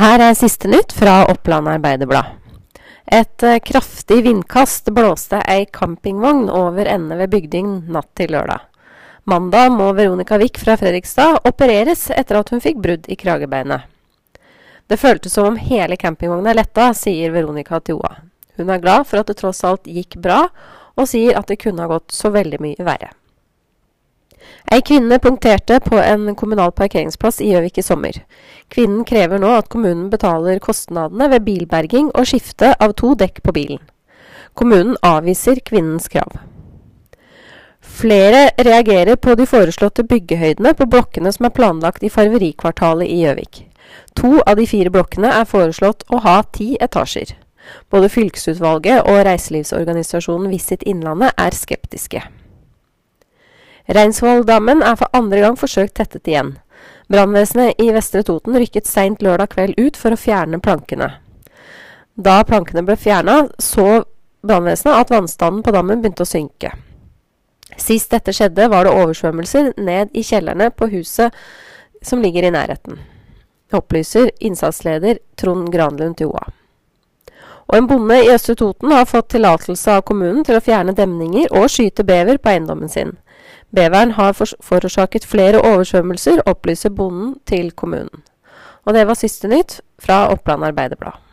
Her er siste nytt fra Oppland Arbeiderblad. Et eh, kraftig vindkast blåste ei campingvogn over ende ved Bygding natt til lørdag. Mandag må Veronica Wick fra Fredrikstad opereres etter at hun fikk brudd i kragebeinet. Det føltes som om hele campingvogna letta, sier Veronica til OA. Hun er glad for at det tross alt gikk bra, og sier at det kunne ha gått så veldig mye verre. Ei kvinne punkterte på en kommunal parkeringsplass i Gjøvik i sommer. Kvinnen krever nå at kommunen betaler kostnadene ved bilberging og skifte av to dekk på bilen. Kommunen avviser kvinnens krav. Flere reagerer på de foreslåtte byggehøydene på blokkene som er planlagt i Farverikvartalet i Gjøvik. To av de fire blokkene er foreslått å ha ti etasjer. Både fylkesutvalget og reiselivsorganisasjonen Visit Innlandet er skeptiske. Reinsvolldammen er for andre gang forsøkt tettet igjen. Brannvesenet i Vestre Toten rykket seint lørdag kveld ut for å fjerne plankene. Da plankene ble fjerna, så brannvesenet at vannstanden på dammen begynte å synke. Sist dette skjedde, var det oversvømmelser ned i kjellerne på huset som ligger i nærheten. Opplyser innsatsleder Trond Granlund til OA. Og en bonde i Østre Toten har fått tillatelse av kommunen til å fjerne demninger og skyte bever på eiendommen sin. Beveren har forårsaket flere oversvømmelser, opplyser bonden til kommunen. Og det var siste nytt fra Oppland Arbeiderblad.